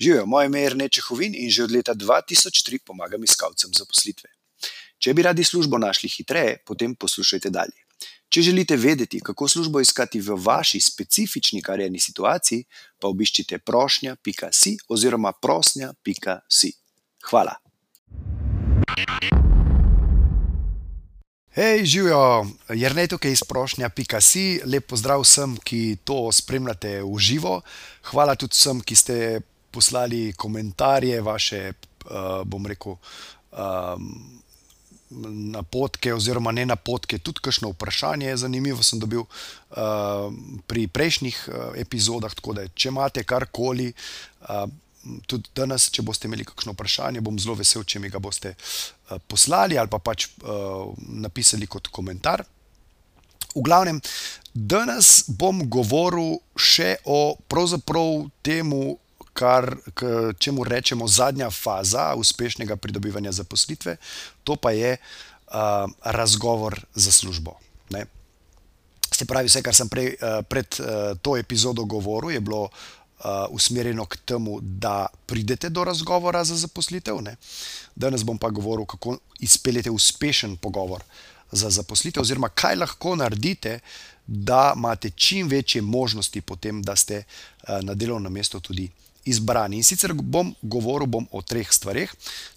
Živijo, moje ime je Rneče Hovin in že od leta 2003 pomagam iskalcem zaposlitve. Če bi radi službo našli hitreje, potem poslušajte dalje. Če želite vedeti, kako službo iskati v vaši specifični karjerni situaciji, pa obiščite prošnja.si oziroma prosnja.si. Hvala. Hej, živijo, Jrnej tukaj iz prošnja.si, lep pozdrav vsem, ki to spremljate v živo. Hvala tudi vsem, ki ste poslali komentarje, vaše, uh, bom rekel, napotke, oziroma ne napotke, tudi kakšno vprašanje je zanimivo. Sem dobil uh, pri prejšnjih uh, epizodah, tako da če imate karkoli, uh, tudi danes, če boste imeli kakšno vprašanje, bom zelo vesel, če mi ga boste uh, poslali ali pa pač uh, napisali kot komentar. V glavnem, danes bom govoril še o pravzaprav temu, kar, k čemu rečemo zadnja faza uspešnega pridobivanja zaposlitve, to pa je uh, razgovor za službo. Ne? Se pravi, vse, kar sem prej, uh, pred uh, to epizodo govoril, je bilo uh, usmerjeno k temu, da pridete do razgovora za zaposlitev. Ne? Danes bom pa govoril, kako izpeljete uspešen pogovor za zaposlitev, oziroma kaj lahko naredite, da imate čim večje možnosti, potem, da ste uh, na delovnem mestu tudi izbrani. In sicer bom govoril bom o treh stvarih,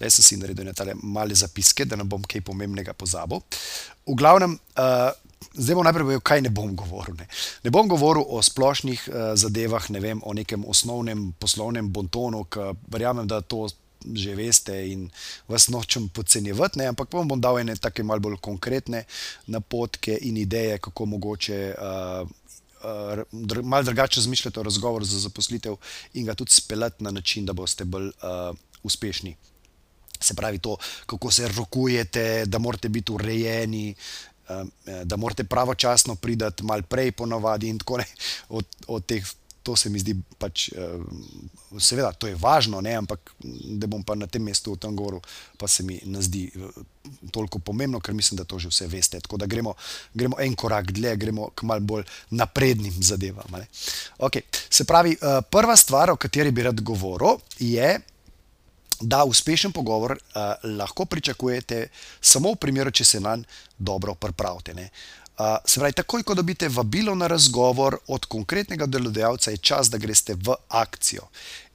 le sem si naredil nekaj male zapiske, da ne bom kaj pomembnega pozabil. V glavnem, uh, zdaj bom najprej povedal, kaj ne bom govoril. Ne, ne bom govoril o splošnih uh, zadevah, ne vem, o nekem osnovnem poslovnem bontonu, ki verjamem, da to. Že veste, in vas nočem podcenjevati, ampak vam bom dal tako malo bolj konkretne napotke in ideje, kako mogoče uh, uh, malo drugače razmišljati o razgovoru za zaposlitev in ga tudi speljati na način, da boste bolj uh, uspešni. Se pravi, to, kako se rokujete, da morate biti urejeni, uh, da morate pravočasno priti, malo prej, ponovadi in tako naprej. Od, od teh to se mi zdi pač, uh, seveda, to je važno, ne, ampak da bom pa na tem mestu v tem govoru, pa se mi ne zdi uh, toliko pomembno, ker mislim, da to že vse veste. Tako da gremo, gremo en korak dlje, gremo k mal bolj naprednim zadevam. Okay. Se pravi, uh, prva stvar, o kateri bi rad govoril, je. Da, uspešen pogovor uh, lahko pričakujete samo v primeru, če se na njega dobro pripravite. Uh, se pravi, takoj, ko dobite vabilo na razgovor od konkretnega delodajalca, je čas, da greste v akcijo.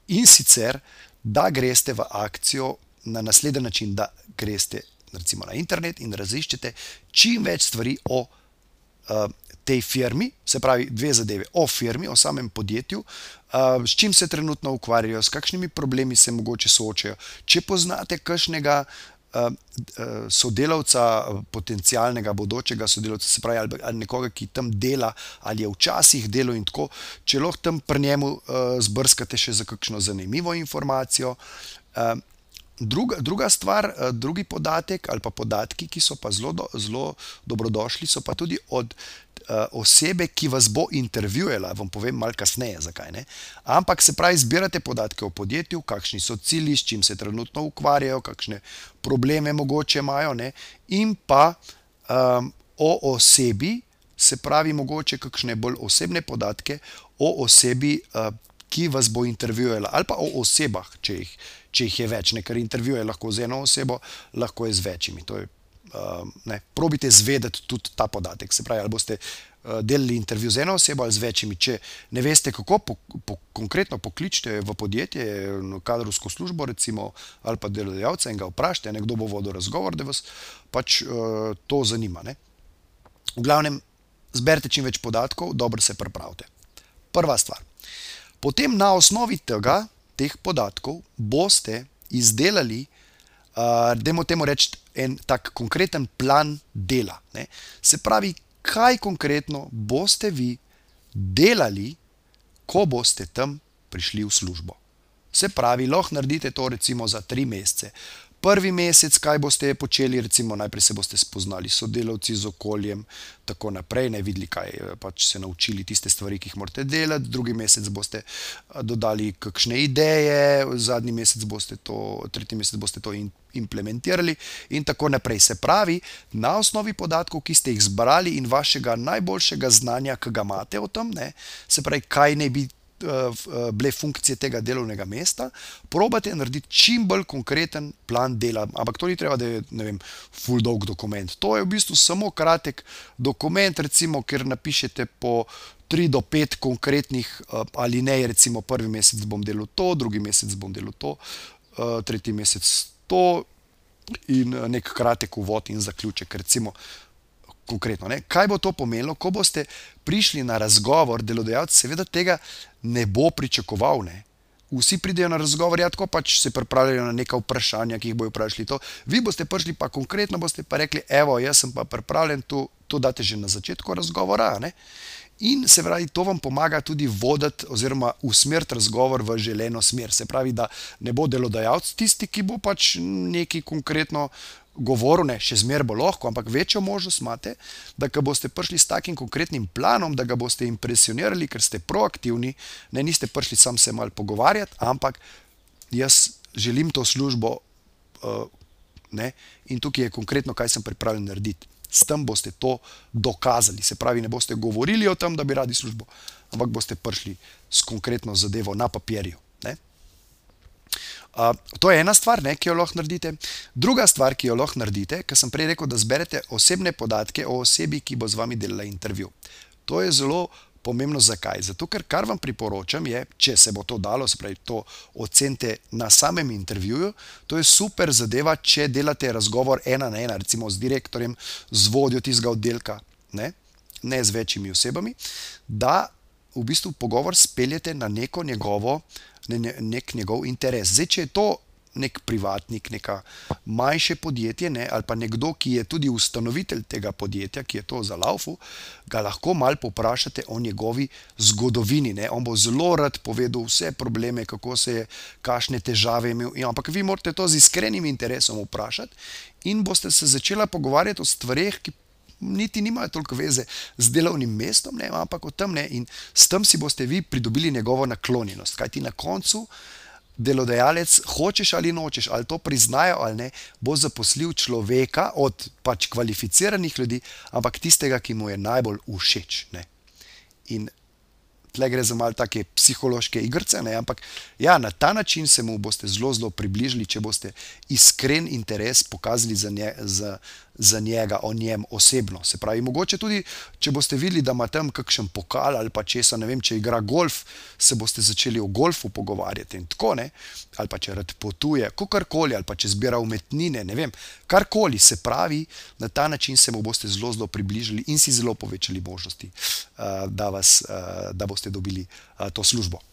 In sicer, da greste v akcijo na naslednji način, da greste recimo, na internet in raziščete čim več stvari o uh, tej firmi, se pravi, dve zadeve o firmi, o samem podjetju. Uh, s čim se trenutno ukvarjajo, s kakšnimi problemi se mogoče soočajo. Če poznate kakšnega sodelavca, potencialnega, bodočega sodelavca, se pravi, ali, ali nekoga, ki tam dela, ali je včasih delo in tako, če lahko tam pri njemu uh, zbrskate še za kakšno zanimivo informacijo. Uh, Druga, druga stvar, drugi podatek ali pa podatki, ki so pa zelo, do, zelo dobrodošli, so pa tudi od osebe, ki vas bo intervjuvala. Vam povem malo kasneje, zakaj ne. Ampak se pravi, zbirate podatke o podjetju, kakšni so cilji, s čim se trenutno ukvarjajo, kakšne probleme mogoče imajo, ne? in pa um, o osebi, se pravi, mogoče kakšne bolj osebne podatke o osebi, uh, ki vas bo intervjuvala, ali pa o osebah, če jih, če jih je več. Ne? Ker intervjuje lahko z eno osebo, lahko je z večjimi. To je ne, probite zvedeti tudi ta podatek. Se pravi, ali boste uh, delali intervju z eno osebo ali z večjimi. Če ne veste, kako po, po, konkretno pokličete v podjetje, v kadrovsko službo, recimo, ali pa delodajalca in ga vprašate, kdo bo vodil razgovor, da vas pač uh, to zanima. Ne. V glavnem, zberite čim več podatkov, dobro se pripravite. Prva stvar. Potem na osnovi tega, teh podatkov, boste izdelali uh, da temu reči, en tak konkreten plan dela. Ne? Se pravi, kaj konkretno boste vi delali, ko boste tam prišli v službo. Se pravi, lahko naredite to recimo za tri mesece prvi mesec, kaj boste počeli, recimo najprej se boste spoznali s sodelavci, z okoljem, tako naprej, ne videli, kaj eh, pač se naučili, tiste stvari, ki jih morate delati, drugi mesec boste eh, dodali kakšne ideje, zadnji mesec boste to, tretji mesec boste to in, implementirali in tako naprej. Se pravi, na osnovi podatkov, ki ste jih zbrali in vašega najboljšega znanja, ki ga imate o tem, ne, se pravi, kaj ne bi bile funkcije tega delovnega mesta, probate narediti čim bolj konkreten plan dela. Ampak to ni treba, da je vem, full dolg dokument. To je v bistvu samo kratek dokument, recimo, ker napišete po. Tri do pet konkretnih uh, ali ne, recimo prvi mesec bom delal to, drugi mesec bom delal to, tretji mesec to, in nek kratek uvod in zaključek. Recimo, konkretno. Ne? Kaj bo to pomenilo, ko boste prišli na razgovor, delodajalec seveda tega ne bo pričakoval. Ne? Vsi pridejo na razgovor, ja, tako pač se pripravljajo na neka vprašanja, ki jih bojo vprašali. To. Vi boste prišli pa konkretno, boste pa rekli, evo, jaz sem pa pripravljen, to, to date že na začetku razgovora. Ne? In se pravi, to vam pomaga tudi voditi oziroma usmeriti razgovor v želeno smer. Se pravi, da ne bo delodajalec tisti, ki bo pač nekaj konkretno govoril, ne, še zmeraj bo lahko, ampak večjo možnost imate, da boste prišli s takim konkretnim planom, da ga boste impresionirali, ker ste proaktivni, ne niste prišli sam se mal pogovarjati, ampak jaz želim to službo uh, ne, in tukaj je konkretno, kaj sem pripravljen narediti. S tem boste to dokazali. Se pravi, ne boste govorili o tem, da bi radi službo, ampak boste prišli s konkretno zadevo na papirju. Uh, to je ena stvar, ne, ki jo lahko naredite. Druga stvar, ki jo lahko naredite, ker sem prej rekel, da zberete osebne podatke o osebi, ki bo z vami delala intervju. To je zelo pomembno. Zakaj? Zato, ker kar vam priporočam, je, če se bo to dalo, spravi to ocenite na samem intervjuju. To je super zadeva, če delate razgovor ena na ena, recimo z direktorjem, z vodjo tistega oddelka, ne, ne z večjimi osebami, da v bistvu pogovor speljete na neko njegovo ne, nek njegov interes. Zdaj, če je to nek privatnik, neka manjše podjetje, ne, ali pa nekdo, ki je tudi ustanovitelj tega podjetja, ki je to za laufu, ga lahko malo poprašate o njegovi zgodovini. Ne. On bo zelo rad povedal vse probleme, kako se je, kakšne težave imel. Ja, ampak vi morate to z iskrenim interesom vprašati in boste se začela pogovarjati o stvarih, ki niti nimajo toliko veze z delovnim mestom, ne, ampak o tem ne. In s tem si boste vi pridobili njegovo naklonjenost. Kaj ti na koncu, delodajalec, hočeš ali nočeš, ali to priznajo ali ne, bo zaposlil človeka od pač kvalificiranih ljudi, ampak tistega, ki mu je najbolj všeč. Ne. In tle gre za malo take psihološke igrice, ne? ampak ja, na ta način se mu boste zelo, zelo približili, če boste iskren interes pokazali za, nje, za, za njega, o njem osebno. Se pravi, mogoče tudi, če boste videli, da ima tam kakšen pokal ali pa česa, ne vem, če igra golf, se boste začeli o golfu pogovarjati in tako ne, ali pa če rad potuje, kakorkoli, ali pa če zbira umetnine, ne vem, karkoli se pravi, na ta način se mu boste zelo, zelo približili in si zelo povečali možnosti, uh, da, vas, uh, da dobili uh, to službo.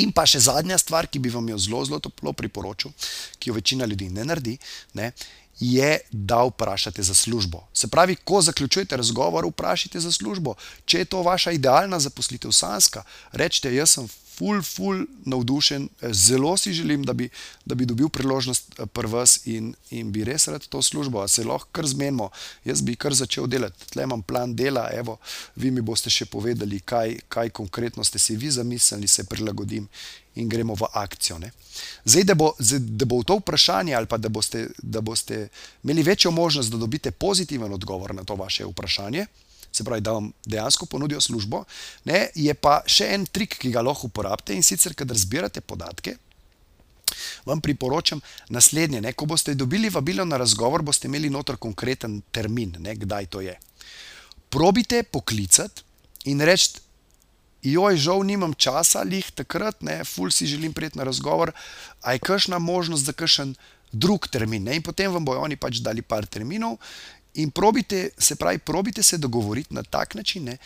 In pa še zadnja stvar, ki bi vam jo zelo, zelo toplo priporočil, ki jo večina ljudi ne naredi, ne, je, da vprašate za službo. Se pravi, ko zaključujete razgovor, vprašajte za službo. Če je to vaša idealna zaposlitev, sanska, rečete, jaz sem ful, ful navdušen, zelo si želim, da bi, da bi dobil priložnost eh, pri vas in, in bi res rad to službo, se lahko kar zmenimo. Jaz bi kar začel delati, tle imam plan dela, evo, vi mi boste še povedali, kaj, kaj konkretno ste si vi zamislili, se prilagodim in gremo v akcijo. Ne. Zdaj, da bo, da bo to vprašanje ali pa da boste, da boste imeli večjo možnost, da dobite pozitiven odgovor na to vaše vprašanje se pravi, da vam dejansko ponudijo službo. Ne, je pa še en trik, ki ga lahko uporabite in sicer, kadar zbirate podatke. Vam priporočam naslednje. Ne, ko boste dobili vabilo na razgovor, boste imeli notor konkreten termin, ne, kdaj to je. Probite poklicati in reči, joj, žal, nimam časa, lih takrat, ne, ful si želim priti na razgovor, a je kakšna možnost za kakšen drug termin. Ne, in potem vam bojo oni pač dali par terminov In probite, se pravi, probite se dogovoriti na tak način, ne,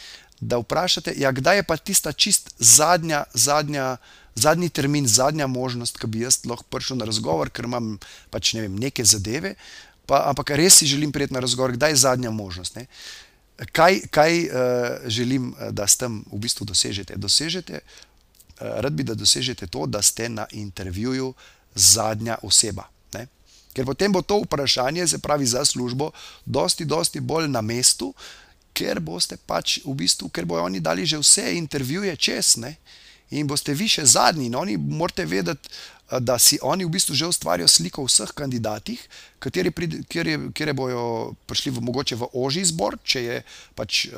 da vprašate, ja, kdaj je pa tista čist zadnja, zadnja, zadnji termin, zadnja možnost, ki bi jaz lahko prišel na razgovor, ker imam pač ne vem, neke zadeve, pa, ampak res si želim prijeti na razgovor, kdaj je zadnja možnost. Ne. Kaj, kaj uh, želim, eh, da s tem v bistvu dosežete? dosežete uh, rad bi, da dosežete to, da ste na intervjuju zadnja oseba. Ker potem bo to vprašanje, se pravi za službo, dosti, dosti bolj na mestu, ker boste pač v bistvu, ker bojo oni dali že vse intervjuje čez, ne? in boste vi še zadnji. In oni morate vedeti, da si oni v bistvu že ustvarijo sliko o vseh kandidatih, kateri, kateri, kateri bojo prišli v, mogoče v ožji izbor, če, je, pač,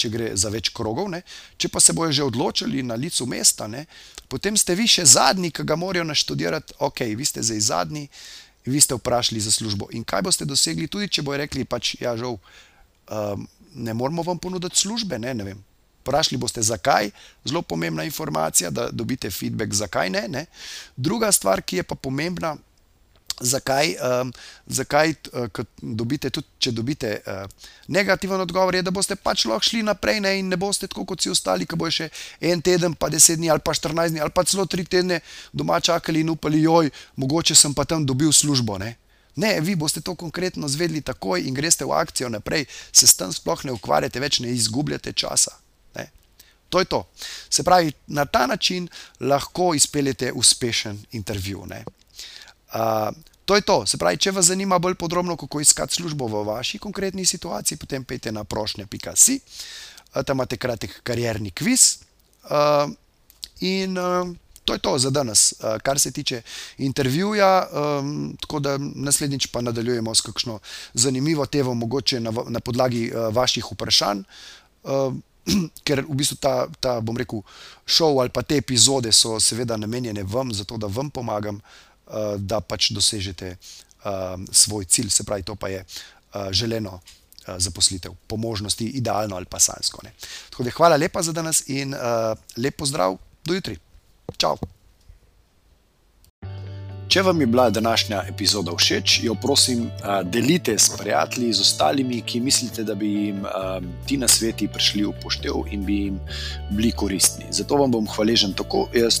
če gre za več krogov. Ne. Če pa se bojo že odločili na licu mesta, ne, potem ste vi še zadnji, ki ga morajo naštudirati, ok, vi ste zdaj zadnji, vi ste vprašali za službo. In kaj boste dosegli, tudi če bojo rekli, pač, ja, žal, um, ne moramo vam ponuditi službe, ne, ne vem. Vprašali boste, zakaj, zelo pomembna informacija, da dobite feedback, zakaj ne. ne. Druga stvar, ki je pa pomembna, zakaj, um, zakaj uh, dobite, tudi če dobite uh, negativen odgovor, je, da boste pač lahko šli naprej ne, in ne boste tako kot vsi ostali, ki bo še en teden, pa deset dni, ali pa štirinajst dni, ali pa celo tri tedne doma čakali in upali, joj, mogoče sem pa tam dobil službo. Ne. Ne, vi boste to konkretno zvedli takoj in greste v akcijo naprej, se s tem sploh ne ukvarjate več, ne izgubljate časa. To je to. Se pravi, na ta način lahko izpeljete uspešen intervju. Uh, to je to. Se pravi, če vas zanima bolj podrobno, kako iskati službo v vaši konkretni situaciji, potem pejte na prošnja.si, uh, tam imate kratek karjerni kviz. Uh, in uh, to je to za danes, uh, kar se tiče intervjuja. Um, tako da naslednjič pa nadaljujemo s kakšno zanimivo temo, mogoče na, na podlagi uh, vaših vprašanj. Uh, ker v bistvu ta, ta, bom rekel, šov ali pa te epizode so seveda namenjene vam, zato da vam pomagam, uh, da pač dosežete uh, svoj cilj, se pravi, to pa je uh, želeno uh, zaposlitev, po možnosti idealno ali pa sansko. Da hvala lepa za danes in uh, lep pozdrav, do jutri. Čau! Če vam je bila današnja epizoda všeč, jo prosim, delite s prijatelji, z ostalimi, ki mislite, da bi jim ti na sveti prišli v poštev in bi jim bili koristni. Zato vam bom hvaležen tako jaz,